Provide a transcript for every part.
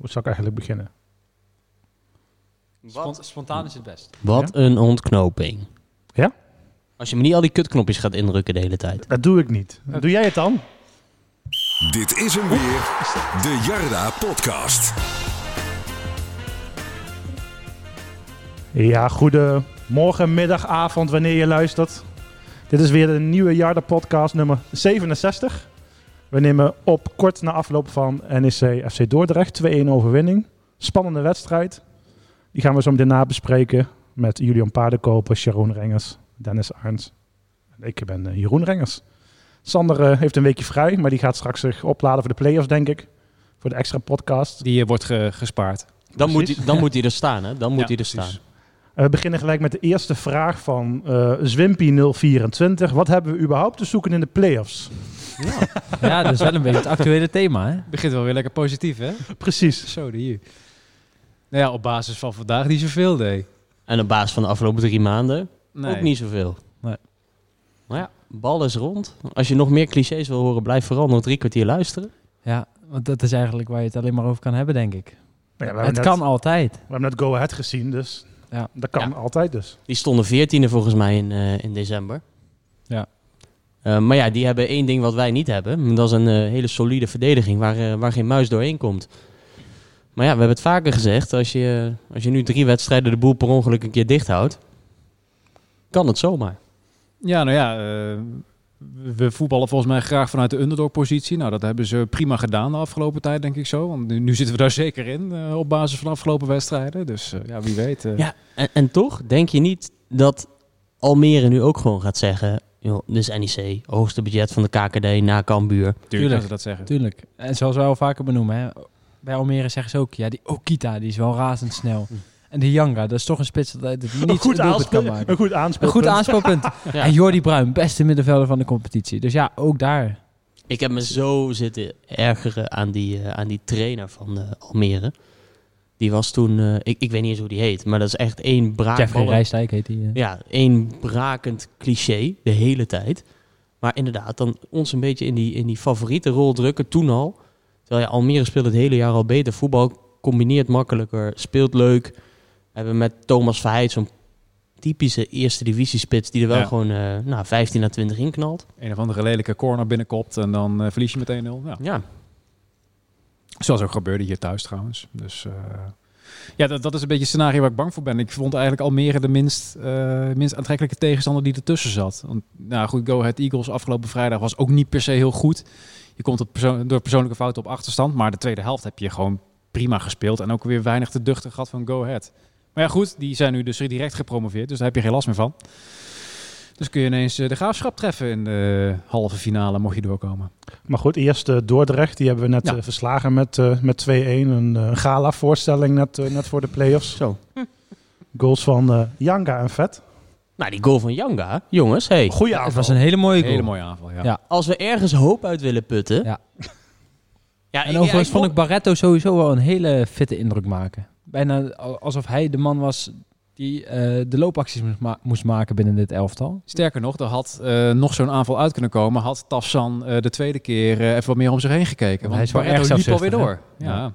Hoe zou ik eigenlijk beginnen? Spont- spontaan is het best. Wat een ontknoping. Ja? Als je me niet al die kutknopjes gaat indrukken de hele tijd. Dat doe ik niet. Doe jij het dan? Dit is hem weer, de Jarda Podcast. Ja, goedemorgen, middag, avond, wanneer je luistert. Dit is weer de nieuwe Jarda podcast nummer 67. We nemen op kort na afloop van NEC FC Dordrecht. 2-1 overwinning. Spannende wedstrijd. Die gaan we zo meteen nabespreken met Julian Paardenkoper, Sharon Rengers, Dennis Arns. En ik ben eh, Jeroen Rengers. Sander eh, heeft een weekje vrij, maar die gaat straks zich opladen voor de play-offs, denk ik. Voor de extra podcast. Die eh, wordt ge- gespaard. Dan, moet hij, dan moet hij er staan, hè? Dan moet Ja, hij er staan. Eh, we beginnen gelijk met de eerste vraag van eh Zwimpy024. Wat hebben we überhaupt te zoeken in de play-offs? Ja, dat is wel een beetje het actuele thema, hè? Begint wel weer lekker positief, hè? Precies. Zo, de hier. Nou ja, op basis van vandaag niet zoveel, nee. En op basis van de afgelopen drie maanden nee. ook niet zoveel. Nee. Maar ja, bal is rond. Als je nog meer clichés wil horen, blijf vooral nog drie kwartier luisteren. Ja, want dat is eigenlijk waar je het alleen maar over kan hebben, denk ik. Ja, Het net, kan altijd. we hebben net Go Ahead gezien, dus Ja. dat kan Ja. altijd dus. Die stonden veertiende volgens mij in, eh, in december. Eh, maar ja, die hebben één ding wat wij niet hebben. Dat is een eh, hele solide verdediging waar, eh, waar geen muis doorheen komt. Maar ja, we hebben het vaker gezegd. Als je, als je nu drie wedstrijden de boel per ongeluk een keer dicht houdt, kan het zomaar. Ja, nou ja, we voetballen volgens mij graag vanuit de underdog-positie. Nou, dat hebben ze prima gedaan de afgelopen tijd, denk ik zo. Want nu, nu zitten we daar zeker in, op basis van de afgelopen wedstrijden. Dus ja, wie weet. Ja, en, en toch denk je niet dat Almere nu ook gewoon gaat zeggen... Joh, dit is NEC, hoogste budget van de KKD na Cambuur. tuurlijk dat ze dat zeggen. Tuurlijk. En zoals wij al vaker benoemen, hè? bij Almere zeggen ze ook, ja, die Okita, die is wel razendsnel. En die Yanga, dat is toch een spits dat het Een niet goed, kan maken. een goed Een aanspeelpunt. goed aanspeelpunt. Ja. En Jordi Bruin, beste middenvelder van de competitie. Dus ja, ook daar. Ik heb me zo zitten ergeren aan die, eh, aan die trainer van eh, Almere. Die was toen, eh, ik, ik weet niet eens hoe die heet, maar dat is echt één braak. Jeffrey Rijstijk heet hij. Ja, één brakend cliché de hele tijd. Maar inderdaad, dan ons een beetje in die, in die favoriete rol drukken, toen al. Terwijl ja, Almere speelt het hele jaar al beter. Voetbal combineert makkelijker, speelt leuk. We hebben met Thomas Verheid zo'n typische eerste divisiespits die er wel Ja. gewoon eh, nou, 15 à 20 in knalt. Een of andere lelijke corner binnenkopt en dan eh, verlies je met 1-0. Ja. Ja, Zoals ook gebeurde hier thuis trouwens. Dus eh, ja, dat, dat is een beetje het scenario waar ik bang voor ben. Ik vond eigenlijk Almere de minst, eh, minst aantrekkelijke tegenstander die ertussen zat. Want, nou goed, Go Ahead Eagles afgelopen vrijdag was ook niet per se heel goed. Je komt door persoonlijke fouten op achterstand. Maar de tweede helft heb je gewoon prima gespeeld. En ook weer weinig te duchten gehad van Go Ahead. Maar ja goed, die zijn nu dus direct gepromoveerd. Dus daar heb je geen last meer van. Dus kun je ineens eh, de graafschap treffen in de halve finale, mocht je doorkomen. Maar goed, eerst eh, Dordrecht. Die hebben we net Ja. eh, verslagen met, eh, met 2-1. Een eh, gala-voorstelling net, net voor de play-offs. zo. Goals van eh Yanga en Vet. Nou, die goal van Janga, jongens, hey. Goeie Het aanval. was een hele mooie goal. Hele mooie aanval, ja. Ja. Als we ergens hoop uit willen putten... Ja. ja En overigens vond ik Barretto sowieso wel een hele fitte indruk maken. Bijna alsof hij de man was die eh, de loopacties moest, ma- moest maken binnen dit elftal. Sterker nog, er had eh, nog zo'n aanval uit kunnen komen. Had Tafsan eh, de tweede keer eh, even wat meer om zich heen gekeken. Hij is wel erg liep alweer door. hè? Ja. Ja.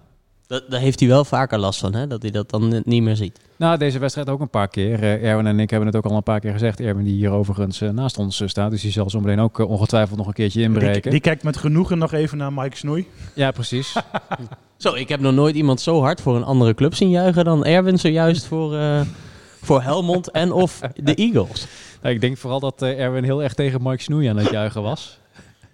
Dat, daar heeft hij wel vaker last van, hè? dat hij dat dan niet meer ziet. Nou, deze wedstrijd ook een paar keer. Erwin en ik hebben het ook al een paar keer gezegd. Erwin die hier overigens naast ons staat. Dus die zal zo meteen ook ongetwijfeld nog een keertje inbreken. die kijkt met genoegen nog even naar Mike Snoei. Ja, precies. Zo, ik heb nog nooit iemand zo hard voor een andere club zien juichen dan Erwin zojuist voor, eh, voor Helmond en of de Eagles. Nou, ik denk vooral dat eh, Erwin heel erg tegen Mike Snoei aan het juichen was.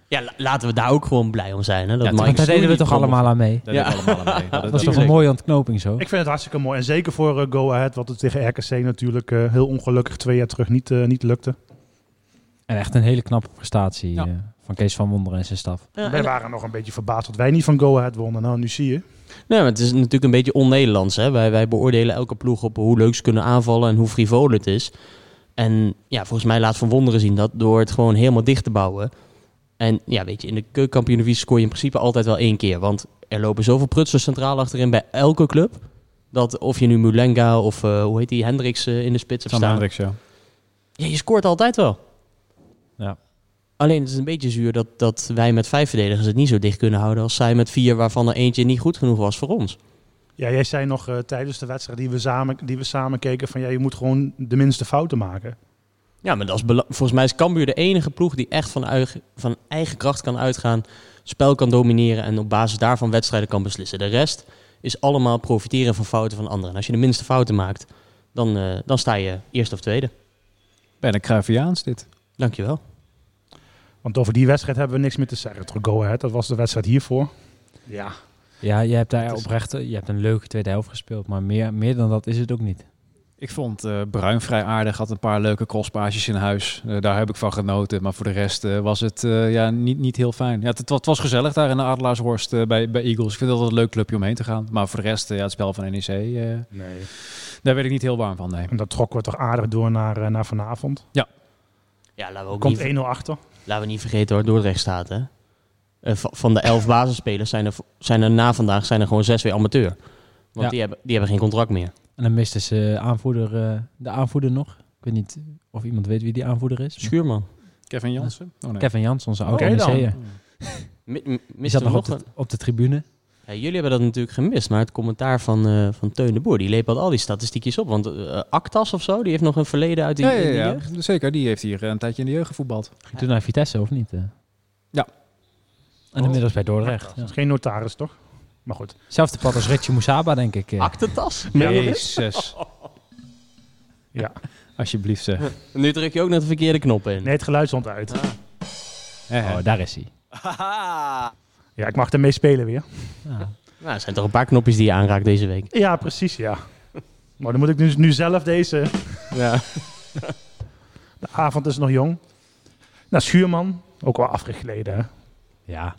Ja, la- laten we daar ook gewoon blij om zijn. Hè? Dat Ja, Mike Want daar deden we toch allemaal aan mee. Daar Ja. ja. allemaal aan mee. Dat, Dat was toch een mooie ontknoping zo. Ik vind het hartstikke mooi. En zeker voor eh, Go Ahead, wat het tegen RKC natuurlijk eh, heel ongelukkig twee jaar terug niet, eh, niet lukte. En echt een hele knappe prestatie Ja. Van Kees van Wonderen en zijn staf. Ja, Wij en- waren nog een beetje verbaasd dat wij niet van Go Ahead wonnen. Nou, nu zie je. Nee, maar het is natuurlijk een beetje on-Nederlands. Hè? Wij, wij beoordelen elke ploeg op hoe leuk ze kunnen aanvallen en hoe frivol het is. En ja, volgens mij laat Van Wonderen zien dat door het gewoon helemaal dicht te bouwen. En ja, weet je, in de keukenkampioen scoor je in principe altijd wel één keer. Want er lopen zoveel prutsen centraal achterin bij elke club. Dat of je nu Mulenga of eh, hoe heet die, Hendricks eh, in de spits hebt Sam staan. Hendricks, ja. Ja, je scoort altijd wel. Ja. Alleen het is een beetje zuur dat, dat wij met vijf verdedigers het niet zo dicht kunnen houden als zij met vier, waarvan er eentje niet goed genoeg was voor ons. Ja, jij zei nog eh, tijdens de wedstrijd die we, samen, die we samen keken van ja, je moet gewoon de minste fouten maken. Ja, maar dat is volgens mij is Cambuur de enige ploeg die echt van, eigen- van eigen kracht kan uitgaan, spel kan domineren en op basis daarvan wedstrijden kan beslissen. De rest is allemaal profiteren van fouten van anderen. En als je de minste fouten maakt, dan, eh, dan sta je eerste of tweede. Ben ik Cruyffiaans dit. Dankjewel. Want over die wedstrijd hebben we niks meer te zeggen. Terug Go Ahead, dat was de wedstrijd hiervoor. Ja, Ja, je hebt daar Het oprecht je hebt een leuke tweede helft gespeeld. Maar meer, meer dan dat is het ook niet. Ik vond eh, Bruin vrij aardig, had een paar leuke crosspaasjes in huis. Eh, daar heb ik van genoten. Maar voor de rest eh, was het eh, ja, niet, niet heel fijn. Ja, het, het wa- het was gezellig daar in de Adelaarshorst eh, bij, bij Eagles. Ik vind dat een leuk clubje om heen te gaan. Maar voor de rest, eh, ja, het spel van NEC, eh, nee. daar werd ik niet heel warm van. Nee. En dat trokken we toch aardig door naar, eh, naar vanavond. Ja, laten we ook Komt niet, 1-0 achter. Laten we niet vergeten hoor, Dordrecht staat hè. Eh, va- van de elf basisspelers zijn er, zijn er na vandaag zijn er gewoon zes weer amateur. Want Ja. die, hebben, die hebben geen contract meer. En dan miste ze aanvoerder, eh, de aanvoerder nog. Ik weet niet of iemand weet wie die aanvoerder is. Schuurman. Kevin Jansen? Oh, nee. Kevin Jans, onze oude Oké dan. NEC'er. Mi- m- Die Misten zat nog de, op de tribune. Ja, jullie hebben dat natuurlijk gemist, maar het commentaar van, eh, van Teun de Boer, die lepelt al die statistiekjes op. Want eh, Actas of zo, die heeft nog een verleden uit die, Ja, ja, in de ja. jeugd. zeker. Die heeft hier een tijdje in de jeugd gevoetbald. Ging toen naar Vitesse, of niet? eh? Ja. En inmiddels bij Dordrecht. Dat Ja. is geen notaris, toch? Maar goed. Zelfde pad als Richie Moussaba, denk ik. eh. Aktentas. Jezus. Ja. Alsjeblieft zeg. Nu druk je ook nog de verkeerde knop in. Nee, het geluid stond uit. Hè. Oh, daar is hij. Ja, ik mag ermee spelen weer. Ja. Nou, er zijn toch een paar knopjes die je aanraakt deze week. Ja, precies, ja. Maar dan moet ik dus nu zelf deze... Ja. De avond is nog jong. Nou, Schuurman, ook wel afgegleden, hè? ja.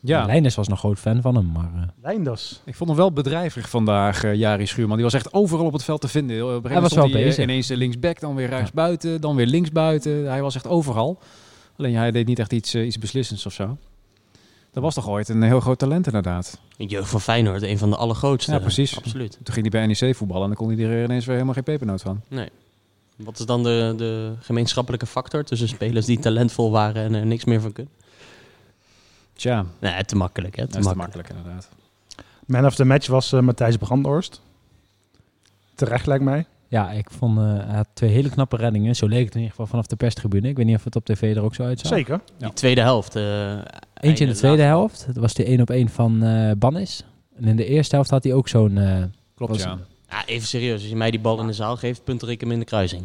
Ja, Leijnes was nog groot fan van hem, maar... eh, Leinders. ik vond hem wel bedrijvig vandaag, eh Jari Schuurman. Die was echt overal op het veld te vinden. Op een Hij was wel eh, bezig. ineens linksback, dan weer rechtsbuiten, dan weer linksbuiten. Hij was echt overal. Alleen ja, hij deed niet echt iets, iets beslissends of zo. Dat was toch ooit een heel groot talent inderdaad. De jeugd van Feyenoord, een van de allergrootste. Ja, precies. Absoluut. Toen ging hij bij NEC voetballen en dan kon hij er ineens weer helemaal geen pepernoot van. Wat is dan de, de gemeenschappelijke factor tussen spelers die talentvol waren en er niks meer van kunnen? Tja, Nee, te makkelijk, hè? Te makkelijk. inderdaad. Man of the match was eh, Matthijs Brandhorst. Terecht lijkt mij. ja, ik vond... eh, hij had twee hele knappe reddingen. Zo leek het in ieder geval vanaf de perstribune. Ik weet niet of het op tv er ook zo uitzag. Zeker. Die tweede helft. eh, Eentje in de tweede laatste- helft. Dat was die één op één van eh Bannis. En in de eerste helft had hij ook zo'n... eh, Klopt, was- ja. Ja, even serieus. Als je mij die bal in de zaal geeft, punter ik hem in de kruising.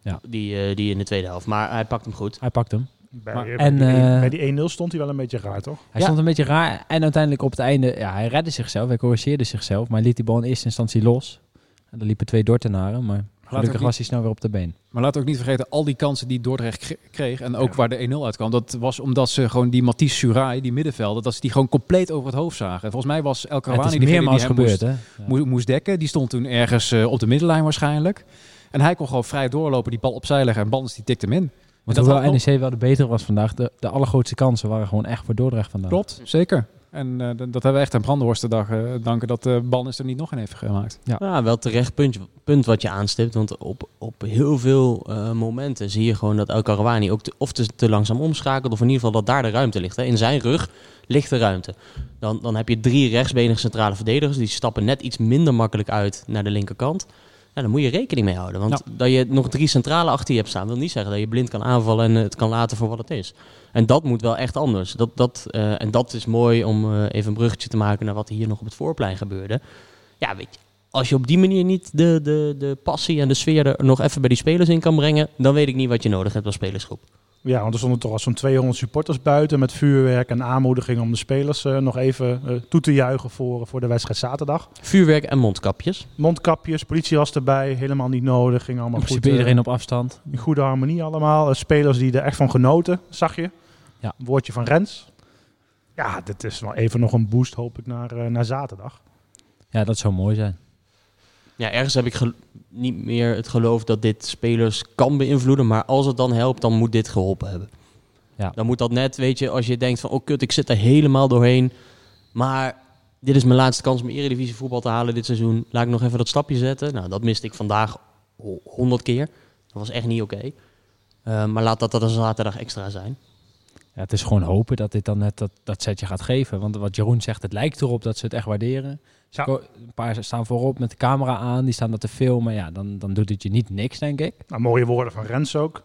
Ja. Die, eh, die in de tweede helft. Maar hij pakt hem goed. Hij pakt hem. Bij, Maar- bij en, die, eh, bij die 1-0 stond hij wel een beetje raar, toch? Hij Ja. stond een beetje raar. En uiteindelijk op het einde... Ja, hij redde zichzelf. Hij corrigeerde zichzelf. Maar liet die bal in eerste instantie los. En er liepen twee Dordtenaren. Maar gelukkig was hij snel weer op de been. Maar laten we ook niet vergeten, al die kansen die Dordrecht kre- kreeg en ook waar de 1-0 uitkwam, dat was omdat ze gewoon die Mathies Surai, die middenvelder, dat ze die gewoon compleet over het hoofd zagen. Volgens mij was El Karawani die meermaals hem gebeurd, moest, hè? Ja. moe- moest dekken. Die stond toen ergens eh, op de middenlijn waarschijnlijk. En hij kon gewoon vrij doorlopen, die bal opzij leggen en Bans die tikte hem in. Want En dat hoewel NEC wel de betere was vandaag, de, de allergrootste kansen waren gewoon echt voor Dordrecht vandaag. Klopt, zeker. En eh, dat hebben we echt aan Brandenhorst te dag, eh, danken dat de bal is er niet nog een heeft gemaakt. Ja, wel terecht punt, punt wat je aanstipt. Want op, op heel veel eh, momenten zie je gewoon dat El Karawani ook te, of te, te langzaam omschakelt. Of in ieder geval dat daar de ruimte ligt. Hè. In zijn rug ligt de ruimte. Dan, dan heb je drie rechtsbenige centrale verdedigers. Die stappen net iets minder makkelijk uit naar de linkerkant. Ja, daar moet je rekening mee houden. Want dat je nog drie centrale achter je hebt staan... wil niet zeggen dat je blind kan aanvallen en het kan laten voor wat het is. En dat moet wel echt anders. Dat, dat, eh, en dat is mooi om eh, even een bruggetje te maken... naar wat hier nog op het voorplein gebeurde. Ja, weet je, als je op die manier niet de, de, de passie en de sfeer er nog even bij die spelers in kan brengen... dan weet ik niet wat je nodig hebt als spelersgroep. Ja, want er stonden toch al zo'n 200 supporters buiten met vuurwerk en aanmoediging om de spelers eh, nog even eh, toe te juichen voor, voor de wedstrijd zaterdag. Vuurwerk en mondkapjes. Mondkapjes, politie was erbij, helemaal niet nodig, ging allemaal goed. eh, iedereen op afstand. in goede harmonie allemaal. Spelers die er echt van genoten, zag je. Ja. Een woordje van Rens. Ja, dit is wel even nog een boost, hoop ik, naar, eh, naar zaterdag. Ja, dat zou mooi zijn. Ja, ergens heb ik niet meer het geloof dat dit spelers kan beïnvloeden. Maar als het dan helpt, dan moet dit geholpen hebben. Ja. Dan moet dat net, weet je, als je denkt van... oh kut, ik zit er helemaal doorheen. Maar dit is mijn laatste kans om Eredivisie voetbal te halen dit seizoen. Laat ik nog even dat stapje zetten. Nou, dat miste ik vandaag ho- honderd keer. Dat was echt niet oké. Eh, maar laat dat dat een zaterdag extra zijn. Ja, het is gewoon hopen dat dit dan net dat, dat setje gaat geven. Want wat Jeroen zegt, het lijkt erop dat ze het echt waarderen. Ja. Een paar staan voorop met de camera aan, die staan dat te filmen. Ja, dan, dan doet het je niet niks, denk ik. Nou, mooie woorden van Rens ook.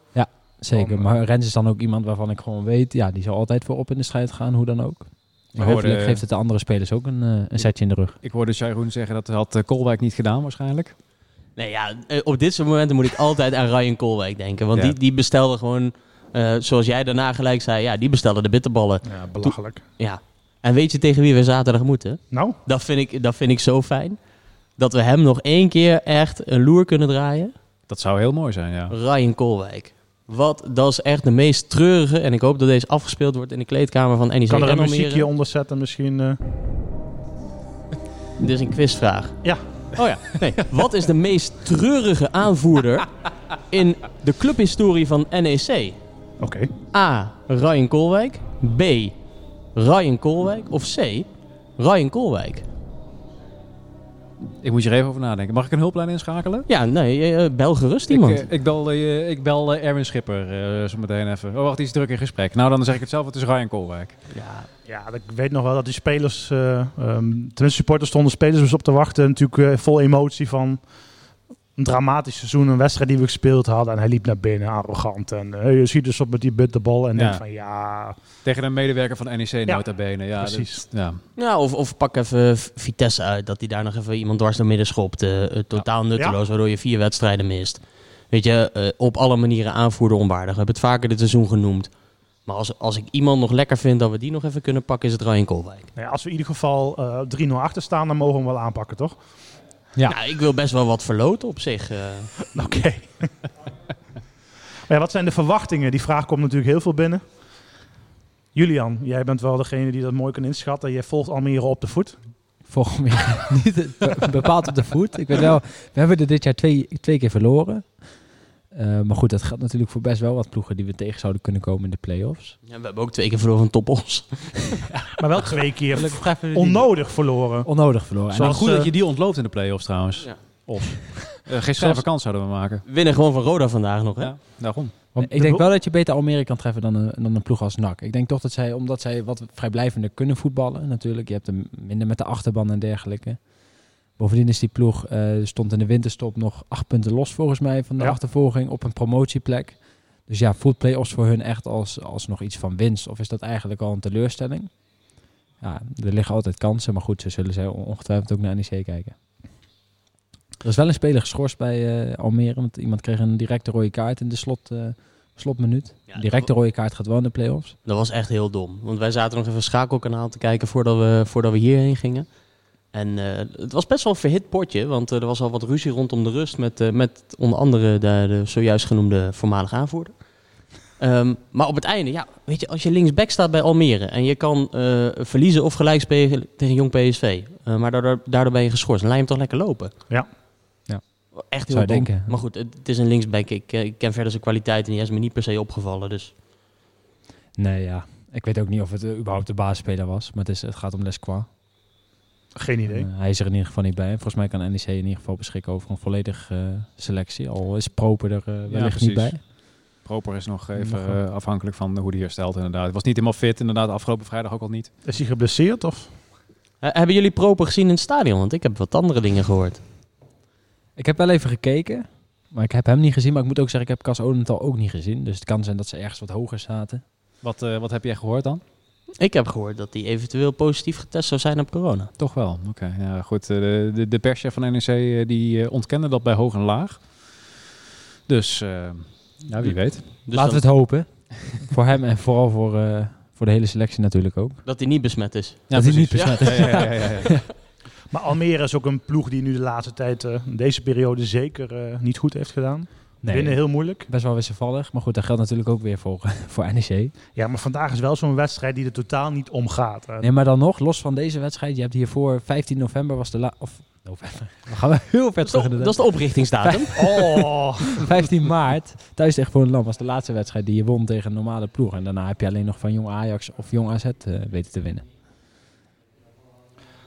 Zeker, Dan, eh, maar Rens is dan ook iemand waarvan ik gewoon weet... ja, die zal altijd voorop in de strijd gaan, hoe dan ook. Maar hopelijk geeft het de andere spelers ook een, eh, een setje in de rug. Ik hoorde Jeroen zeggen dat had eh, Kolwijk niet gedaan waarschijnlijk. Nee, ja, eh, op dit soort momenten moet ik altijd aan Ryan Koolwijk denken. Want Ja. die, die bestelde gewoon, eh, zoals jij daarna gelijk zei, ja, die bestelde de bitterballen. Ja, belachelijk. Ja. En weet je tegen wie we zaterdag moeten? Nou, Dat vind ik, dat vind ik zo fijn. Dat we hem nog één keer echt een loer kunnen draaien. Dat zou heel mooi zijn, ja. Ryan Koolwijk. Wat, dat is echt de meest treurige. En ik hoop dat deze afgespeeld wordt in de kleedkamer van NEC kan er een muziekje onder zetten misschien. eh. Dit is een quizvraag. Ja. Oh ja. Nee. Wat is de meest treurige aanvoerder in de clubhistorie van NEC? Oké. A. Ryan Koolwijk. B. Ryan Koolwijk. Of C. Ryan Koolwijk. Ik moet je er even over nadenken. Mag ik een hulplijn inschakelen? Ja, nee, eh, bel gerust Ik, iemand. eh, ik bel, eh, ik bel eh, Erwin Schipper eh, zo meteen even. Oh, wacht, die is druk in gesprek. Nou, dan zeg ik het zelf. Het is Ryan Kolwijk. ja, Ja, ik weet nog wel dat die spelers, eh ehm, tenminste supporters stonden spelers dus op te wachten. Natuurlijk eh, vol emotie van een dramatisch seizoen, een wedstrijd die we gespeeld hadden. En hij liep naar binnen, arrogant. En eh, je ziet dus op met die bitterbal en Ja. denkt van ja, Tegen een medewerker van NEC, nota bene. Ja, precies. dat- ja. ja of, of pak even Vitesse uit. Dat hij daar nog even iemand dwars door midden schopt. eh, totaal nutteloos, waardoor je vier wedstrijden mist. Weet je, eh, op alle manieren aanvoerder onwaardig. We hebben het vaker dit seizoen genoemd. Maar als, als ik iemand nog lekker vind dat we die nog even kunnen pakken, is het Ryan Koolwijk. Nou ja, als we in ieder geval eh 3-0 achter staan, dan mogen we hem wel aanpakken, toch? Ja. Nou, ik wil best wel wat verloten op zich. eh. Oké. maar ja, wat zijn de verwachtingen? Die vraag komt natuurlijk heel veel binnen. Julian, jij bent wel degene die dat mooi kan inschatten. Jij volgt Almere op de voet. Volgens mij niet be- bepaald op de voet. Ik weet wel, we hebben er dit jaar twee, twee keer verloren. Eh, maar goed, dat geldt natuurlijk voor best wel wat ploegen die we tegen zouden kunnen komen in de play-offs. Ja, we hebben ook twee keer verloren van Toppos. Maar wel twee keer onnodig verloren. onnodig verloren. En Zoals, Nou, goed eh, dat je die ontloopt in de play-offs trouwens. Ja. Of. Eh, geen schrijve kans zouden we maken. Winnen gewoon van Roda vandaag nog, hè? Ja, daarom. Want de ik denk wel dat je beter Almere kan treffen dan een, dan een ploeg als NAC. Ik denk toch dat zij, omdat zij wat vrijblijvender kunnen voetballen natuurlijk. Je hebt hem minder met de achterban en dergelijke. Bovendien is die ploeg, eh, stond in de winterstop nog acht punten los volgens mij van de Ja. achtervolging op een promotieplek. Dus ja, voelt play-offs voor hun echt als, als nog iets van winst? Of is dat eigenlijk al een teleurstelling? Ja, er liggen altijd kansen, maar goed, ze zullen zij ongetwijfeld ook naar NEC kijken. Er is wel een speler geschorst bij eh, Almere, want iemand kreeg een directe rode kaart in de slot, eh, slotminuut. Ja, directe rode kaart gaat wel in de play-offs. Dat was echt heel dom. Want wij zaten nog even schakelkanaal te kijken voordat we, voordat we hierheen gingen. En eh, het was best wel een verhit potje, want eh, er was al wat ruzie rondom de rust met, eh, met onder andere de, de zojuist genoemde voormalige aanvoerder. Ehm, maar op het einde, ja, weet je, als je linksback staat bij Almere en je kan verliezen of gelijk spelen tegen Jong PSV, maar daardoor, daardoor ben je geschorst, dan laat je hem toch lekker lopen. Ja. Ja. Echt heel Zou dom. denken. Maar goed, het, het is een linksback. Ik, ik ken verder zijn kwaliteit en die is me niet per se opgevallen. Dus Nee, ja. Ik weet ook niet of het überhaupt de basisspeler was, maar het, is, het gaat om Lesquois. Geen idee. Eh, hij is er in ieder geval niet bij. Volgens mij kan NEC in ieder geval beschikken over een volledige eh, selectie. Al is Proper er eh, wellicht niet bij. Proper is nog even afhankelijk van hoe die herstelt inderdaad. Het was niet helemaal fit inderdaad, afgelopen vrijdag ook al niet. Is hij geblesseerd of? Hebben jullie Proper gezien in het stadion? Want ik heb wat andere dingen gehoord. Ik heb wel even gekeken, maar ik heb hem niet gezien. Maar ik moet ook zeggen, ik heb Cas Odental ook niet gezien. Dus het kan zijn dat ze ergens wat hoger zaten. Wat, eh, wat heb jij gehoord dan? Ik heb gehoord dat hij eventueel positief getest zou zijn op corona. Toch wel, oké. Ja, goed. eh, de, de, de perschef van NEC eh, die eh, ontkende dat bij hoog en laag. Dus, eh, ja, wie weet. Dus Laten we het hopen. voor hem en vooral voor, eh, voor de hele selectie natuurlijk ook. Dat hij niet besmet is. Dat hij niet besmet is. Ja, ja, ja, ja, ja. Maar Almere is ook een ploeg die nu de laatste tijd, eh, in deze periode zeker eh, niet goed heeft gedaan. Nee, Winnen heel moeilijk. best wel wisselvallig. Maar goed, dat geldt natuurlijk ook weer voor, voor NEC. Ja, maar vandaag is wel zo'n wedstrijd die er totaal niet om gaat. hè. Nee, maar dan nog, los van deze wedstrijd. Je hebt hiervoor 15 november was de la... Of november. Dan gaan we heel ver Dat is, terug de dat is de oprichtingsdatum. Oh, 15 maart, thuis tegen Volendam, was de laatste wedstrijd die je won tegen een normale ploeg. En daarna heb je alleen nog van Jong Ajax of Jong AZ eh, weten te winnen.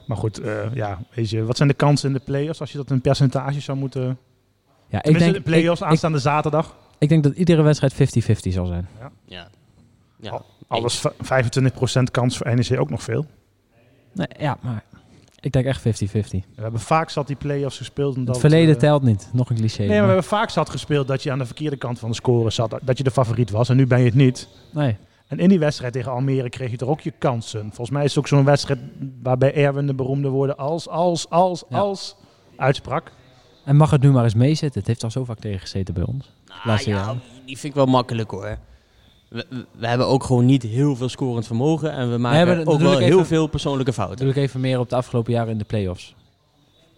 maar goed, eh, ja, weet je, wat zijn de kansen in de play-offs als je dat in percentage zou moeten... Ja, ik denk, de play-offs ik, ik, aanstaande zaterdag. ik denk dat iedere wedstrijd 50-50 zal zijn. ja. Ja, Al- Alles v- 25% kans voor NEC ook nog veel. Nee, ja, maar ik denk echt 50-50. We hebben vaak zat die play-offs gespeeld. Omdat, Het verleden eh, telt niet. Nog een cliché. Nee, maar we hebben vaak zat gespeeld dat je aan de verkeerde kant van de score zat. Dat je de favoriet was en nu ben je het niet. nee. En in die wedstrijd tegen Almere kreeg je toch ook je kansen. Volgens mij is het ook zo'n wedstrijd waarbij Erwin de beroemde woorden als, als, als, Ja. als uitsprak. En mag het nu maar eens meezitten? Het heeft al zo vaak tegengezeten bij ons. Nou ja, die vind ik wel makkelijk hoor. We, hebben ook gewoon niet heel veel scorend vermogen. En we maken ook wel heel even- veel persoonlijke fouten. doe ik even meer op de afgelopen jaren in de play-offs.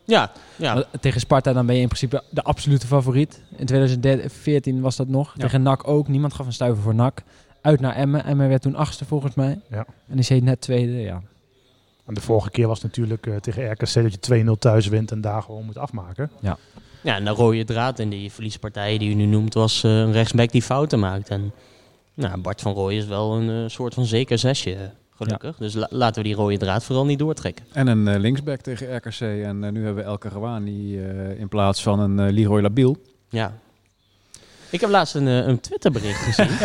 Ja, ja. Want Tegen Sparta dan ben je in principe de absolute favoriet. In 2014 was dat nog. Ja. Tegen NAC ook. Niemand gaf een stuiver voor NAC. Uit naar Emmen. Emmen werd toen achtste volgens mij. Ja. En die zit net tweede. Ja. En de vorige keer was natuurlijk eh, tegen RKC dat je 2-0 thuis wint en daar gewoon moet afmaken. ja, en de rode draad in die verliespartij die u nu noemt was eh, een rechtsback die fouten maakt. En nou, Bart van Rooij is wel een eh, soort van zeker zesje, gelukkig. Dus la- laten we die rode draad vooral niet doortrekken. En een linksback tegen RKC. En nu hebben we El Karawani eh, in plaats van een eh, Leroy Labiel. Ja. Ik heb laatst een, een Twitterbericht gezien.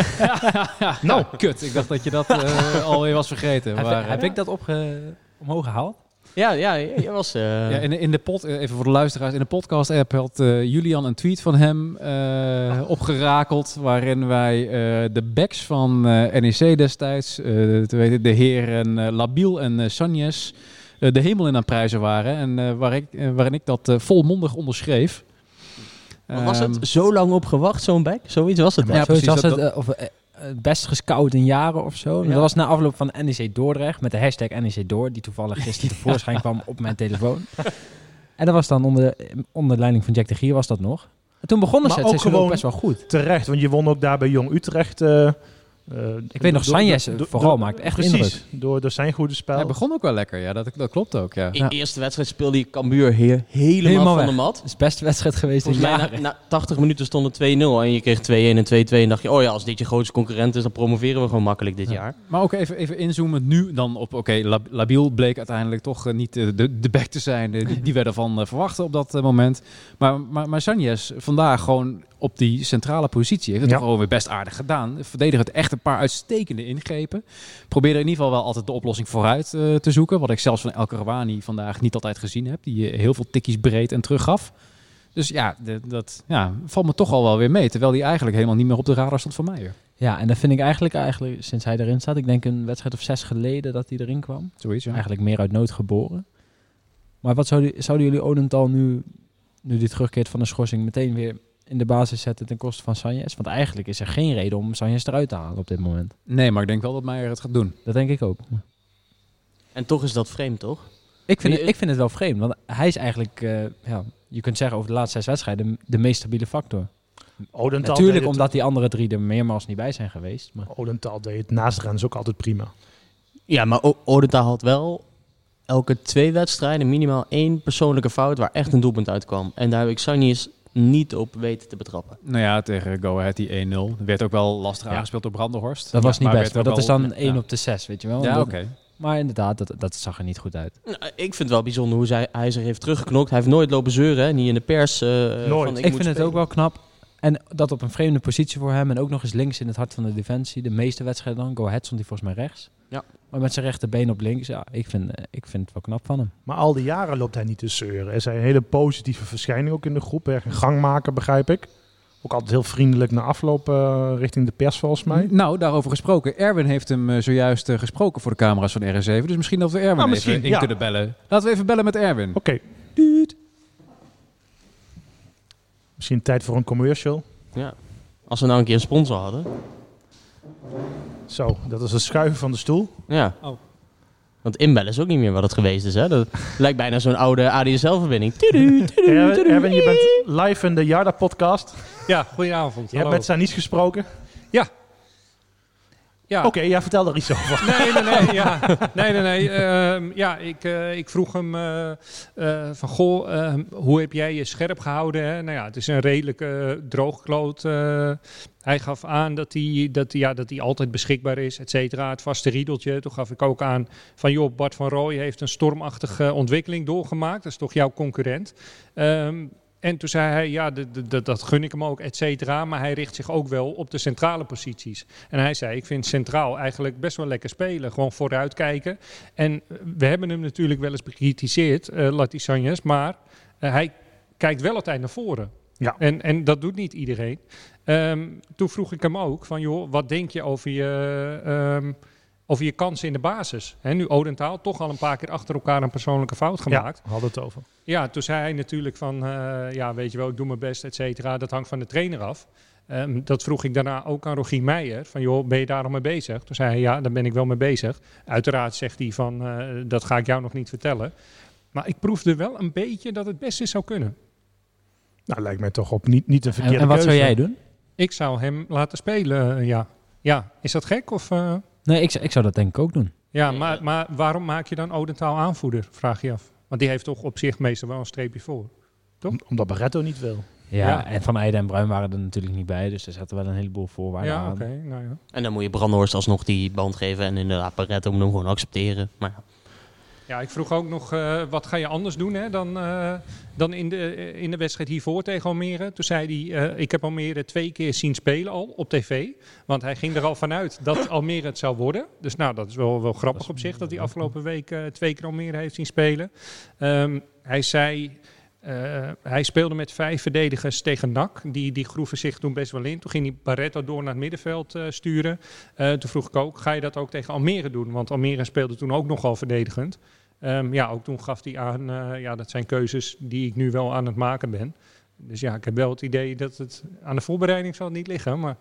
nou, kut. Ik dacht dat je dat eh, alweer was vergeten. Heb, Maar, heb ik dat opge omhoog gehaald? ja, ja, je was... eh, Ja, in, de- in de pod, eh, even voor de luisteraars, in de podcast-app had eh, Julian een tweet van hem eh, opgerakeld. Waarin wij eh, de backs van eh, NEC destijds, eh, te weten, de heren eh, Labiel en Sanjes, eh, de hemel in aan prijzen waren. En eh, waar ik, waarin ik dat volmondig onderschreef. maar was Ehm, het zo lang op gewacht, zo'n back? Zoiets was het wel. Ja, Zoiets precies, was dat- het, of, het best gescout in jaren of zo. Ja. Dat was na afloop van NEC Dordrecht met de hashtag NEC Door, die toevallig gisteren tevoorschijn kwam op mijn telefoon. En dat was dan onder, onder leiding van Jack de Gier was dat nog. En toen begonnen ze het ook gewoon- best wel goed. Terecht, want je won ook daar bij Jong Utrecht. eh, eh, Ik weet nog, Sanjes vooral door- maakt echt Precies, indruk. door, door zijn goede spel. hij begon ook wel lekker, ja, dat, dat klopt ook. Ja. In Ja. de eerste wedstrijd speelde hij Cambuur heer, helemaal, Helemaal van weg. de mat. Het is de beste wedstrijd geweest in Volgens mij jaren. na, na 80 minuten stond het 2-0 en je kreeg 2-1 en 2-2 en dacht je, oh ja, als dit je grootste concurrent is, dan promoveren we gewoon makkelijk dit Ja. jaar. Maar ook even, even inzoomen nu dan op, oké, Lab- Labiel bleek uiteindelijk toch eh, niet eh, de, de back te zijn die, die we ervan eh, verwachten op dat moment. Maar, maar, maar Sanjes vandaag gewoon op die centrale positie heeft het Ja. gewoon weer best aardig gedaan. Verdediger het echt een paar uitstekende ingrepen. Probeerde in ieder geval wel altijd de oplossing vooruit eh, te zoeken. Wat ik zelfs van El Karawani vandaag niet altijd gezien heb. Die eh, heel veel tikkies breed en terug gaf. Dus ja, de- dat ja, valt me toch al wel weer mee. Terwijl die eigenlijk helemaal niet meer op de radar stond van mij. Ja, en dat vind ik eigenlijk, eigenlijk sinds hij erin staat. Ik denk een wedstrijd of zes geleden dat hij erin kwam. Zoiets, ja. Eigenlijk meer uit nood geboren. Maar wat zouden, zouden jullie Odental nu, nu die terugkeert van de schorsing, meteen weer in de basis zetten ten koste van Sanjes? Want eigenlijk is er geen reden om Sanjes eruit te halen op dit moment. Nee, maar ik denk wel dat Meijer het gaat doen. Dat denk ik ook. En toch is dat vreemd, toch? Ik vind, het, ik vind het wel vreemd, want hij is eigenlijk, eh, ja, je kunt zeggen over de laatste zes wedstrijden, de meest stabiele factor. Odental Natuurlijk omdat die andere drie er meermaals niet bij zijn geweest. Maar Odental deed het naast Rens ook altijd prima. Ja, maar O- Odeta had wel elke twee wedstrijden minimaal één persoonlijke fout waar echt een doelpunt uitkwam. En daar heb ik Sanjes niet op weten te betrappen. Nou ja, tegen Go Ahead die 1-0. Werd ook wel lastig Ja. aangespeeld door Brandenhorst. dat was Ja, niet best. Maar dat is dan wel- 1 ja. op de 6, weet je wel. Ja, oké. Maar inderdaad, dat, dat zag er niet goed uit. Nou, ik vind het wel bijzonder hoe zij, hij zich heeft teruggeknokt. Hij heeft nooit lopen zeuren, hè? niet in de pers. eh, Nooit. Van, Ik, moet vind het ook wel knap. En dat op een vreemde positie voor hem. En ook nog eens links in het hart van de defensie. De meeste wedstrijden dan. Go Ahead stond hij volgens mij rechts. Ja. Maar met zijn rechterbeen op links. Ja, ik vind, eh, ik vind het wel knap van hem. Maar al die jaren loopt hij niet te zeuren. Er zijn een hele positieve verschijning ook in de groep. Erg een gangmaker, begrijp ik. Ook altijd heel vriendelijk na afloop eh, richting de pers, volgens mij. Nou, daarover gesproken. Erwin heeft hem eh, zojuist gesproken voor de camera's van RS7. Dus misschien dat we Erwin misschien, even in ja. kunnen bellen. Laten we even bellen met Erwin. Oké. Misschien tijd voor een commercial. Ja. Als we nou een keer een sponsor hadden. Zo, dat is het schuiven van de stoel. Ja. Oh. Want inbellen is ook niet meer wat het geweest is. Hè? Dat lijkt bijna zo'n oude ADSL-verbinding. Erwin, je bent live in de Jarda-podcast. Ja, goedenavond. Je hebt met Sanis gesproken. Ja. Oké, ja, vertel daar iets over. Nee, nee, nee. Ja, nee, nee, nee. Ehm, ja, ik, eh, ik vroeg hem eh, eh, van, goh, ehm, hoe heb jij je scherp gehouden? Hè? Nou ja, het is een redelijk eh, droogkloot. Eh. hij gaf aan dat hij, dat, ja, dat hij altijd beschikbaar is, et cetera. Het vaste riedeltje. Toen gaf ik ook aan van, joh, Bart van Rooij heeft een stormachtige ontwikkeling doorgemaakt. Dat is toch jouw concurrent? Ehm, en toen zei hij, ja, dat gun ik hem ook, et cetera. Maar hij richt zich ook wel op de centrale posities. En hij zei, ik vind centraal eigenlijk best wel lekker spelen. Gewoon vooruitkijken. En eh, we hebben hem natuurlijk wel eens bekritiseerd, eh Lati Sanjes. Maar eh, hij kijkt wel altijd naar voren. Ja. En, en dat doet niet iedereen. Ehm, toen vroeg ik hem ook van, joh, wat denk je over je, ehm, over je kansen in de basis? Hè, nu Odentaal toch al een paar keer achter elkaar een persoonlijke fout gemaakt. Ja, we hadden het over. Ja, toen zei hij natuurlijk van, eh, ja, weet je wel, ik doe mijn best, et cetera. Dat hangt van de trainer af. Ehm, dat vroeg ik daarna ook aan Rogier Meijer. Van, joh, ben je daar al mee bezig? Toen zei hij, ja, daar ben ik wel mee bezig. Uiteraard zegt hij van, eh, dat ga ik jou nog niet vertellen. Maar ik proefde wel een beetje dat het best eens zou kunnen. Nou, lijkt mij toch op niet, niet een En, verkeerde en wat keuze. zou jij doen? Ik zou hem laten spelen, eh, ja. Ja, is dat gek? Of, eh? Nee, ik, zou- ik zou dat denk ik ook doen. Ja, Nee, maar, maar waarom maak je dan Odentaal aanvoerder, vraag je af. Want die heeft toch op zich meestal wel een streepje voor. Om- Omdat Barretto niet wil. Ja, Ja. en Van Eijden en Bruin waren er natuurlijk niet bij. Dus er zaten wel een heleboel voorwaarden Ja, aan. oké. nou ja. En dan moet je Brandhorst alsnog die band geven. En inderdaad, Paretto moet hem gewoon accepteren. Maar ja, ik vroeg ook nog, eh, wat ga je anders doen hè, dan, eh, dan in, de, eh, in de wedstrijd hiervoor tegen Almere? Toen zei hij, ik heb Almere twee keer zien spelen al op tv. Want hij ging er al vanuit dat Almere het zou worden. Dus nou, dat is wel, wel grappig op zich dat hij afgelopen week twee keer Almere heeft zien spelen. Ehm, hij zei, eh, hij speelde met vijf verdedigers tegen NAC. Die, die groeven zich toen best wel in. Toen ging hij Barretto door naar het middenveld eh, sturen. Eh, toen vroeg ik ook, ga je dat ook tegen Almere doen? Want Almere speelde toen ook nogal verdedigend. Ehm, ja, ook toen gaf hij aan, ja, dat zijn keuzes die ik nu wel aan het maken ben. Dus ja, ik heb wel het idee dat het aan de voorbereiding zal niet liggen. Maar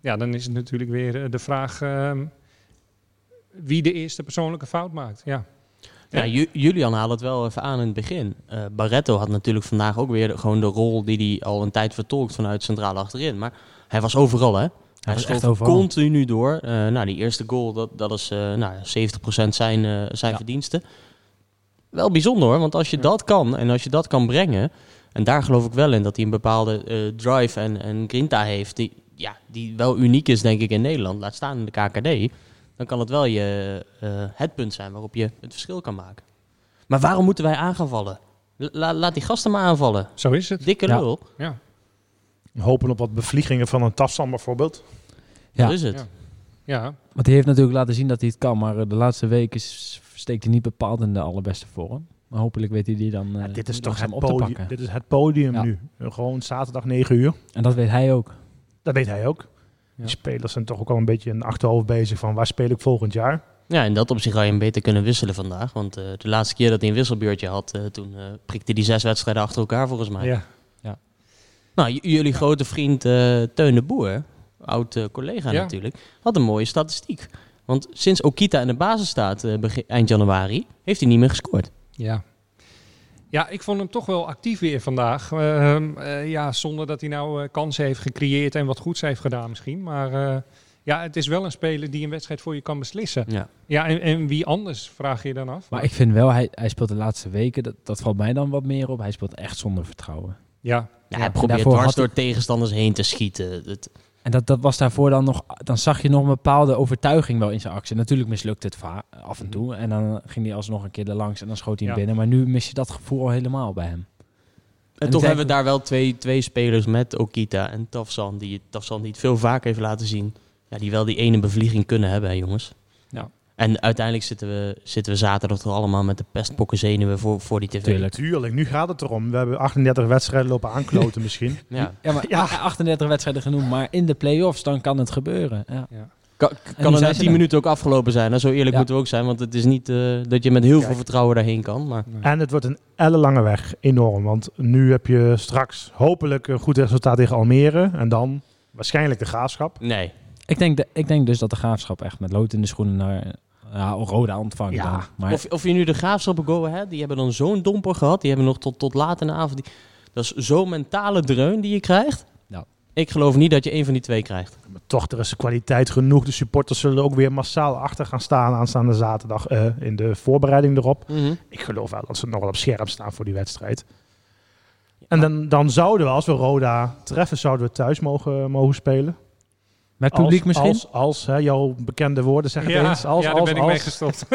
ja, dan is het natuurlijk weer de vraag ehm, wie de eerste persoonlijke fout maakt. Ja, Ja, Ju- Julian haalde het wel even aan in het begin. Eh, Barretto had natuurlijk vandaag ook weer de- gewoon de rol die hij al een tijd vertolkt vanuit centraal achterin. Maar hij was overal, hè? Hij echt overal. continu door. Eh, nou, die eerste goal, dat, dat is eh nou, 70% zijn, zijn Ja. verdiensten. Wel bijzonder hoor, want als je Ja. dat kan en als je dat kan brengen... en daar geloof ik wel in dat hij een bepaalde drive en, en grinta heeft... Die, ja, die wel uniek is denk ik in Nederland, laat staan in de KKD... dan kan het wel je, eh, het punt zijn waarop je het verschil kan maken. Maar waarom moeten wij aan gaan vallen? La- laat die gasten maar aanvallen. zo is het. Dikke Ja. lul, Ja. Hopen op wat bevliegingen van een Tafsan bijvoorbeeld. Ja. dat is het. Ja. Ja, Want hij heeft natuurlijk laten zien dat hij het kan. Maar eh, de laatste week is, steekt hij niet bepaald in de allerbeste vorm. Maar hopelijk weet hij die dan eh Ja, dit is toch het op te podium, pakken. dit is het podium Ja. nu. Gewoon zaterdag 9 uur. En dat weet hij ook. Dat weet hij ook. Ja. Die spelers zijn toch ook al een beetje in achterhoofd bezig van waar speel ik volgend jaar. Ja, in dat opzicht had je hem beter kunnen wisselen vandaag. Want eh, de laatste keer dat hij een wisselbeurtje had, eh, toen eh, prikte hij zes wedstrijden achter elkaar volgens mij. ja. Nou, j- jullie grote vriend eh Teun de Boer, oud eh, collega Ja. natuurlijk, had een mooie statistiek. Want sinds Okita in de basis staat eh, begin, eind januari, heeft hij niet meer gescoord. Ja. Ja, ik vond hem toch wel actief weer vandaag. Ehm, eh, ja, zonder dat hij nou eh, kansen heeft gecreëerd en wat goeds heeft gedaan misschien. Maar eh, ja, het is wel een speler die een wedstrijd voor je kan beslissen. Ja. Ja, en, en wie anders, vraag je dan af. Maar ik vind wel, hij, hij speelt de laatste weken, dat, dat valt mij dan wat meer op. Hij speelt echt zonder vertrouwen. Ja, Ja, Ja, hij probeert dwars had door tegenstanders heen te schieten. Het, En dat, dat was daarvoor dan nog, dan zag je nog een bepaalde overtuiging wel in zijn actie. Natuurlijk mislukte het af en toe. En dan ging hij alsnog een keer er langs en dan schoot hij hem Ja. binnen. Maar nu mis je dat gevoel al helemaal bij hem. en toch hebben we daar wel twee, twee spelers met Okita en Tafsan, die Tafsan die het veel vaker heeft laten zien. Ja, die wel die ene bevlieging kunnen hebben, hè, jongens. Ja. En uiteindelijk zitten we, zitten we zaterdag toch allemaal met de pestpokken zenuwen voor, voor die tv. Tuurlijk. Tuurlijk, nu gaat het erom. We hebben 38 wedstrijden lopen aankloten misschien. Ja. Ja, maar Ja. 38 wedstrijden genoemd, maar in de play-offs dan kan het gebeuren. Ja. Kan, nu kan het zijn na ze 10 er. minuten ook afgelopen zijn. hè? Zo eerlijk Ja. moeten we ook zijn. Want het is niet eh, dat je met heel veel vertrouwen daarheen kan. Maar En het wordt een ellenlange weg, enorm. Want nu heb je straks hopelijk een goed resultaat tegen Almere. En dan waarschijnlijk de graafschap. nee. Ik, denk de, ik denk dus dat de graafschap echt met lood in de schoenen naar ja, Roda ontvangt. Ja. dan. Maar Of, of je nu de graafschap Go Ahead, die hebben dan zo'n domper gehad. Die hebben nog tot, tot laat in de avond. Die, dat is zo'n mentale dreun die je krijgt. Ja. Ik geloof niet dat je één van die twee krijgt. Maar toch, er is kwaliteit genoeg. De supporters zullen ook weer massaal achter gaan staan aanstaande zaterdag eh, in de voorbereiding erop. Ik geloof wel dat ze nog wel op scherp staan voor die wedstrijd. En dan, dan zouden we, als we Roda treffen, zouden we thuis mogen, mogen spelen. Met publiek als, misschien? Als, als hè, jouw bekende woorden, zeg het eens. Als, ja daar als, ben ik als. mee gestopt.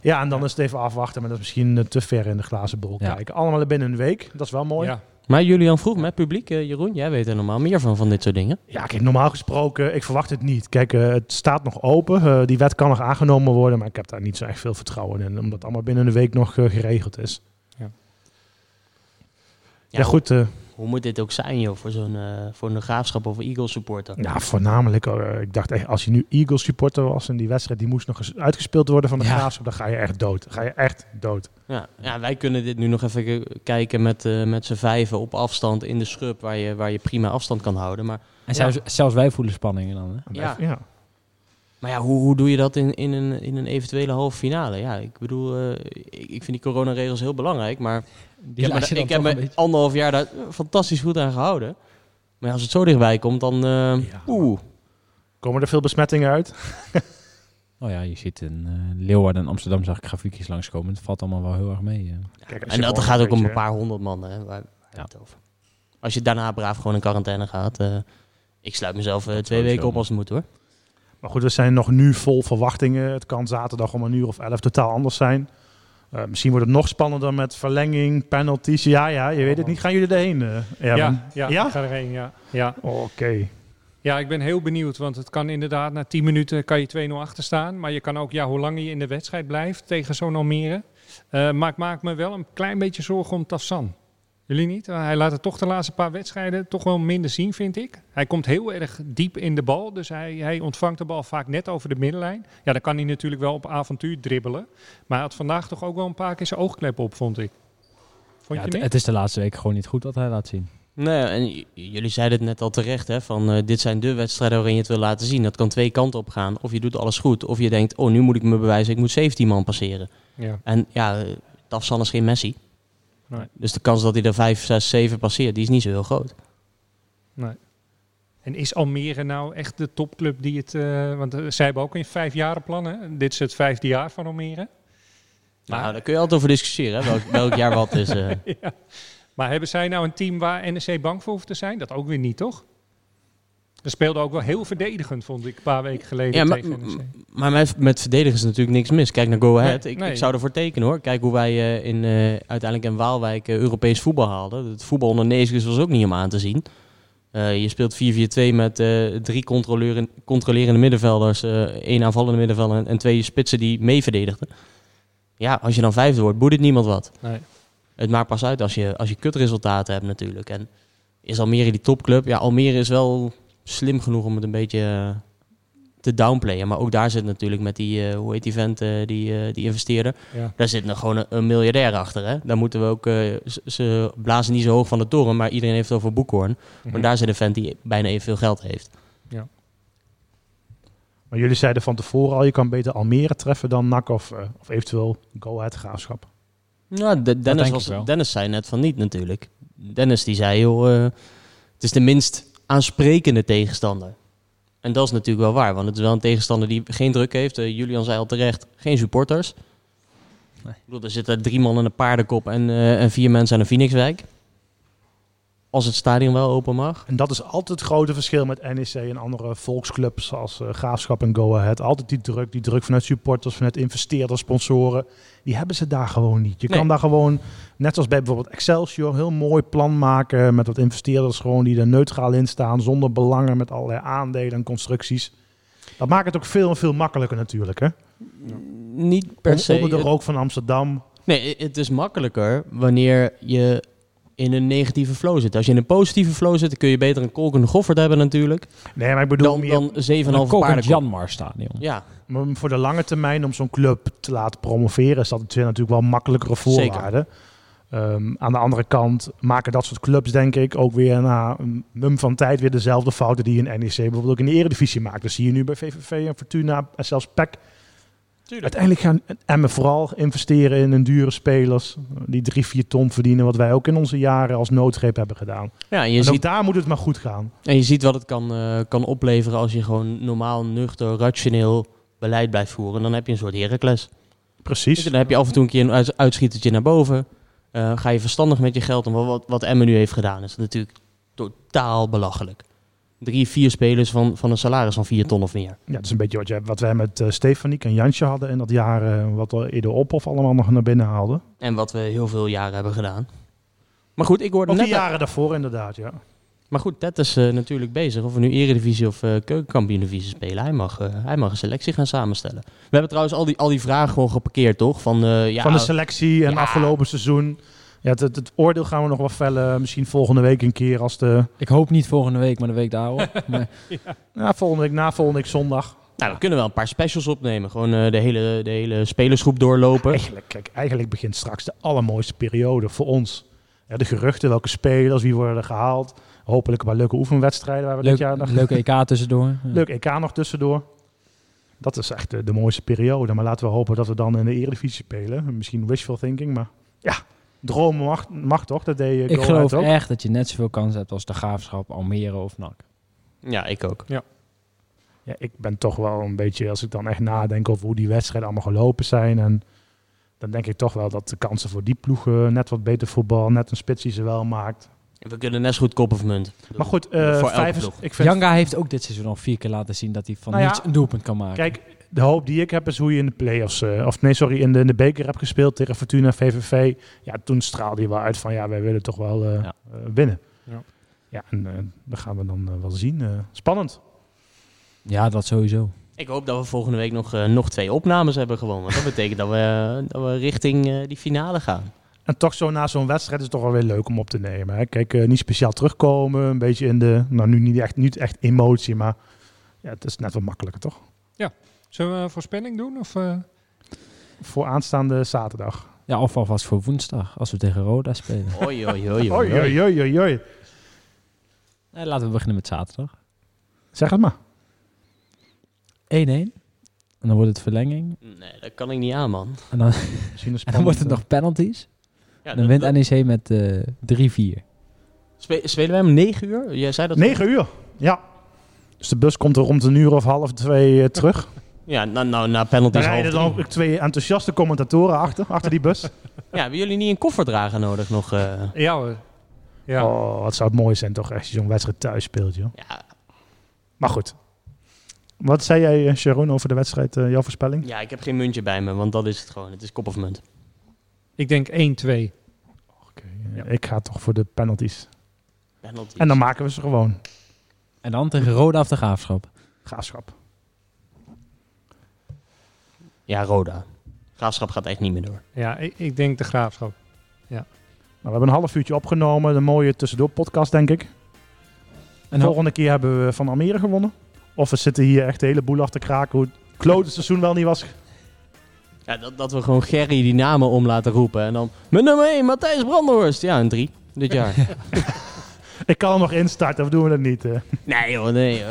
Ja, en dan is het even afwachten, maar dat is misschien eh, te ver in de glazen bol Ja. kijken. Allemaal binnen een week, dat is wel mooi. Ja, Ja. Maar Julian vroeg met publiek, eh, Jeroen, jij weet er normaal meer van, van dit soort dingen. kijk, normaal gesproken, ik verwacht het niet. Kijk, eh, het staat nog open. Eh, die wet kan nog aangenomen worden, maar ik heb daar niet zo echt veel vertrouwen in. Omdat het allemaal binnen een week nog geregeld is. Ja, goed. Hoe moet dit ook zijn, joh, voor zo'n eh, voor een graafschap of Eagles supporter? ja, voornamelijk, eh, ik dacht, echt, als je nu Eagles supporter was en die wedstrijd die moest nog eens uitgespeeld worden van de Ja. graafschap, dan ga je echt dood. Dan ga je echt dood. Ja, ja, wij kunnen dit nu nog even kijken met, eh, met z'n vijven op afstand in de scrub, waar je, waar je prima afstand kan houden. Maar, En zelfs, zelfs wij voelen spanningen dan. Hè? Ja. ja. maar ja, hoe, hoe doe je dat in, in, een, in een eventuele halve finale? Ja, ik bedoel, eh, ik, ik vind die coronaregels heel belangrijk, maar Die ik heb, me, dan ik heb toch me een beetje- anderhalf jaar daar fantastisch goed aan gehouden. Maar als het zo dichtbij komt, dan... eh, Oeh. Komen er veel besmettingen uit? Oh ja, je ziet in eh, Leeuwarden en Amsterdam zag ik grafiekjes langskomen. Het valt allemaal wel heel erg mee. eh. Kijk, En dat gaat ook om een paar honderd man, hè, waar, waar Ja. het over. Als je daarna braaf gewoon in quarantaine gaat... eh, ik sluit mezelf eh, twee sowieso. weken op als het moet, hoor. Maar goed, we zijn nog nu vol verwachtingen. Het kan zaterdag om een uur of elf totaal anders zijn. Eh, misschien wordt het nog spannender met verlenging, penalties. Ja, ja, je weet het niet. Gaan jullie erheen? eh? Ja, ja, Ja? ik ga erheen, ja. ja. Oké. Ja, ik ben heel benieuwd, want het kan inderdaad na 10 minuten kan je 2-0 achter staan. Maar je kan ook, ja, hoe langer je in de wedstrijd blijft tegen zo'n Almere. Eh, maar ik maak me wel een klein beetje zorgen om Tassan. Jullie niet? Uh, hij laat het toch de laatste paar wedstrijden toch wel minder zien, vind ik. Hij komt heel erg diep in de bal, dus hij, hij ontvangt de bal vaak net over de middenlijn. Ja, dan kan hij natuurlijk wel op avontuur dribbelen. Maar hij had vandaag toch ook wel een paar keer zijn oogklep op, vond ik. Vond Ja, je het, niet? het is de laatste week gewoon niet goed wat hij laat zien. Nee, en jullie zeiden het net al terecht, hè, van eh, dit zijn de wedstrijden waarin je het wil laten zien. Dat kan twee kanten op gaan. Of je doet alles goed, of je denkt, oh, nu moet ik me bewijzen, ik moet 17 man passeren. Ja. En ja, eh, Tafsan is geen Messi. Nee. Dus de kans dat hij er 5, 6, 7 passeert, die is niet zo heel groot. En is Almere nou echt de topclub die het... eh, want eh, zij hebben ook een vijfjarenplan, hè? Dit is het vijfde jaar van Almere. Maar- Nou, daar kun je altijd over discussiëren, hè, welk, welk jaar wat is. eh. ja. Maar hebben zij nou een team waar NEC bang voor hoeft te zijn? Dat ook weer niet, toch? Ze speelden ook wel heel verdedigend, vond ik, een paar weken geleden Ja, tegen NEC. Maar met, met verdedigen is natuurlijk niks mis. Kijk naar Go Ahead. Nee, ik, nee. ik zou ervoor tekenen hoor. Kijk hoe wij eh, in, eh, uiteindelijk in Waalwijk eh, Europees voetbal haalden. Het voetbal onder Neeskens was ook niet om aan te zien. Je speelt 4-4-2 met drie controlerende middenvelders, één aanvallende middenvelder en, en twee spitsen die mee verdedigden. Ja, als je dan vijfde wordt, boeit het niemand wat. Nee. Het maakt pas uit als je, als je kutresultaten hebt natuurlijk. En is Almere die topclub? Ja, Almere is wel slim genoeg om het een beetje te downplayen. Maar ook daar zit natuurlijk met die, eh, hoe heet die vent, eh, die, eh, die investeerder. Ja. Daar zit nog gewoon een, een miljardair achter. Hè? Daar moeten we ook, eh, ze- ze blazen niet zo hoog van de toren, maar iedereen heeft het over Boekhoorn. Mhm. Maar daar zit een vent die bijna evenveel geld heeft. Maar jullie zeiden van tevoren al, je kan beter Almere treffen dan NAC of, of eventueel Go Ahead Graafschap. Nou, de- Dennis, was. Dennis zei net van niet natuurlijk. Dennis die zei, joh, eh, het is de minst aansprekende tegenstander. En dat is natuurlijk wel waar, want het is wel een tegenstander die geen druk heeft. Eh, Julian zei al terecht, geen supporters. Nee. Ik bedoel, er zitten drie man in een paardenkop en, eh, en vier mensen aan een Phoenixwijk. Als het stadion wel open mag. En dat is altijd het grote verschil met NEC en andere volksclubs zoals eh, Graafschap en Go Ahead. Altijd die druk, die druk vanuit supporters, vanuit investeerders, sponsoren. Die hebben ze daar gewoon niet. Je Nee. kan daar gewoon, net zoals bij bijvoorbeeld Excelsior, heel mooi plan maken met wat investeerders gewoon die er neutraal in staan, zonder belangen, met allerlei aandelen en constructies. Dat maakt het ook veel en veel makkelijker natuurlijk. Hè? Niet per se. Onder de rook van Amsterdam. Nee, het is makkelijker wanneer je in een negatieve flow zit. Als je in een positieve flow zit, dan kun je beter een kolkende goffert hebben natuurlijk. Nee, maar ik bedoel Dan, dan 7,5 Een kokend paardenkop. Janmar stadion. Ja, Maar voor de lange termijn om zo'n club te laten promoveren, is dat natuurlijk wel makkelijkere voorwaarden. Ehm, aan de andere kant maken dat soort clubs, denk ik, ook weer na een mum van tijd weer dezelfde fouten die een NEC bijvoorbeeld ook in de Eredivisie maakt. Dat zie je nu bij VVV en Fortuna en zelfs PEC. Uiteindelijk gaan Emmen vooral investeren in een dure spelers die drie, vier ton verdienen, wat wij ook in onze jaren als noodgreep hebben gedaan. ja en, je en ziet, daar moet het maar goed gaan. en je ziet wat het kan, eh, kan opleveren als je gewoon normaal, nuchter, rationeel beleid blijft voeren. Dan heb je een soort Heracles. Precies. Dan heb je af en toe een keer een uit- uitschietertje naar boven. Eh, ga je verstandig met je geld. En wat, wat Emmen nu heeft gedaan is natuurlijk totaal belachelijk. Drie, vier spelers van, van een salaris van 4 ton of meer. Ja, dat is een beetje wat, je, wat wij met eh Stefaniek en Jansje hadden in dat jaar, eh, wat we eerder op of allemaal nog naar binnen haalden. En wat we heel veel jaren hebben gedaan. Maar goed, ik hoorde Of net... die jaren daarvoor inderdaad, ja. Maar goed, Ted is eh, natuurlijk bezig. Of we nu Eredivisie of eh Keukenkampioen-divisie spelen. Hij mag, eh, hij mag een selectie gaan samenstellen. We hebben trouwens al die, al die vragen gewoon geparkeerd, toch? Van, eh, ja, Van de selectie en ja. afgelopen seizoen. Ja, het, het, het oordeel gaan we nog wel vellen. Misschien volgende week een keer als de... Ik hoop niet volgende week, maar de week daarop. maar, Ja, volgende week na volgende week zondag. nou, we kunnen wel een paar specials opnemen. Gewoon eh, de, hele, de hele spelersgroep doorlopen. Eigenlijk, kijk, eigenlijk begint straks de allermooiste periode voor ons. Ja, de geruchten, welke spelers, wie worden er gehaald. Hopelijk een paar leuke oefenwedstrijden waar we leuk, dit jaar nog... leuke EK tussendoor. Ja. Leuk EK nog tussendoor. Dat is echt de, de mooiste periode. Maar laten we hopen dat we dan in de Eredivisie spelen. Misschien wishful thinking, maar ja, dromen mag, mag toch? Dat deed je Ik geloof ook. echt dat je net zoveel kans hebt als de Graafschap, Almere of NAC. Ja, ik ook. Ja, ik ben toch wel een beetje, als ik dan echt nadenk over hoe die wedstrijden allemaal gelopen zijn. En dan denk ik toch wel dat de kansen voor die ploegen net wat beter voetbal, net een spits die ze wel maakt. We kunnen net zo goed kop of munt. Maar goed, eh Voor elke vijf is, ik vind, Janga heeft ook dit seizoen al vier keer laten zien dat hij van Nou ja, niets een doelpunt kan maken. kijk, de hoop die ik heb is hoe je in de play-offs, eh, of nee, sorry, in de, in de beker hebt gespeeld tegen Fortuna, VVV. Ja, toen straalde je wel uit van, ja, wij willen toch wel eh, Ja. eh, winnen. Ja. Ja, en eh dat gaan we dan wel zien. Eh, spannend. Ja, dat sowieso. Ik hoop dat we volgende week nog, eh, nog twee opnames hebben gewonnen. Dat betekent dat we, dat we richting eh, die finale gaan. En toch zo na zo'n wedstrijd is het toch wel weer leuk om op te nemen. Hè? Kijk, eh, niet speciaal terugkomen, een beetje in de, nou nu niet echt, niet echt emotie, maar ja, het is net wat makkelijker toch? Zullen we een voorspelling doen? Of, eh? Voor aanstaande zaterdag. Ja, of alvast voor woensdag, als we tegen Roda spelen. Oei, oei, oei, Oei, oei, oei, oei, oei. Nee, laten we beginnen met zaterdag. 1-1. Zeg het maar. En dan wordt het verlenging. Nee, dat kan ik niet aan, man. En dan, en dan wordt het eh, nog penalties. Ja, dan wint NEC met eh 3-4. Spe- spelen wij om 9 uur? Jij zei dat. 9 uur, ja. Dus de bus komt er rond een uur of half twee eh, terug. Ja, nou, nou na Daar penalties half rijden dan ook twee enthousiaste commentatoren achter, achter die bus. Ja, hebben jullie niet een kofferdrager nodig nog? eh? Ja hoor. Ja. Oh, wat zou het mooi zijn toch, als je zo'n wedstrijd thuis speelt, joh. Ja, Maar goed. Wat zei jij, eh, Sharon, over de wedstrijd, eh, jouw voorspelling? ja, ik heb geen muntje bij me, want dat is het gewoon. Het is kop of munt. Ik denk 1-2. Oké, eh, Ik ga toch voor de penalties. Penalties. En dan maken we ze gewoon. En dan tegen Roda of de Graafschap. Graafschap. Ja, Roda. Graafschap gaat echt niet meer door. Ja, ik, ik denk de graafschap. Nou, we hebben een half uurtje opgenomen. Een mooie tussendoor podcast, denk ik. En De volgende keer hebben we van Almere gewonnen. Of we zitten hier echt de hele boel af te kraken. Hoe het klote seizoen wel niet was. Ja, dat, dat we gewoon Gerry die namen om laten roepen. En dan, mijn nummer 1, Matthijs Brandenhorst. Ja, een 3 dit jaar. Ik kan hem nog instarten, of doen we dat niet? eh? nee joh, nee. eh,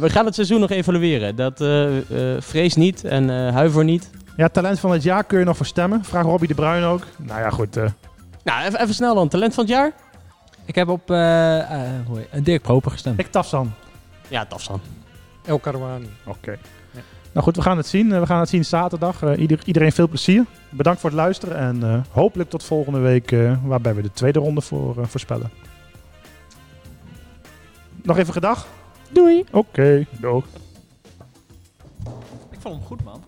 we gaan het seizoen nog evalueren. Dat eh, eh, vrees niet en eh, huiver niet. Ja, talent van het jaar kun je nog voor stemmen. Vraag Robbie de Bruin ook. Nou ja, goed. eh, Nou, even, even snel dan. Talent van het jaar? Ik heb op hoe Dirk Proper gestemd. ik Tafsan. Ja, Tafsan. El Karouani. Oké. Nou goed, we gaan het zien. We gaan het zien zaterdag. Eh, ieder, iedereen veel plezier. Bedankt voor het luisteren. En eh, hopelijk tot volgende week, eh, waarbij we de tweede ronde voor voorspellen. Nog even gedag? Doei. Oké, doeg. Ik vond hem goed, man.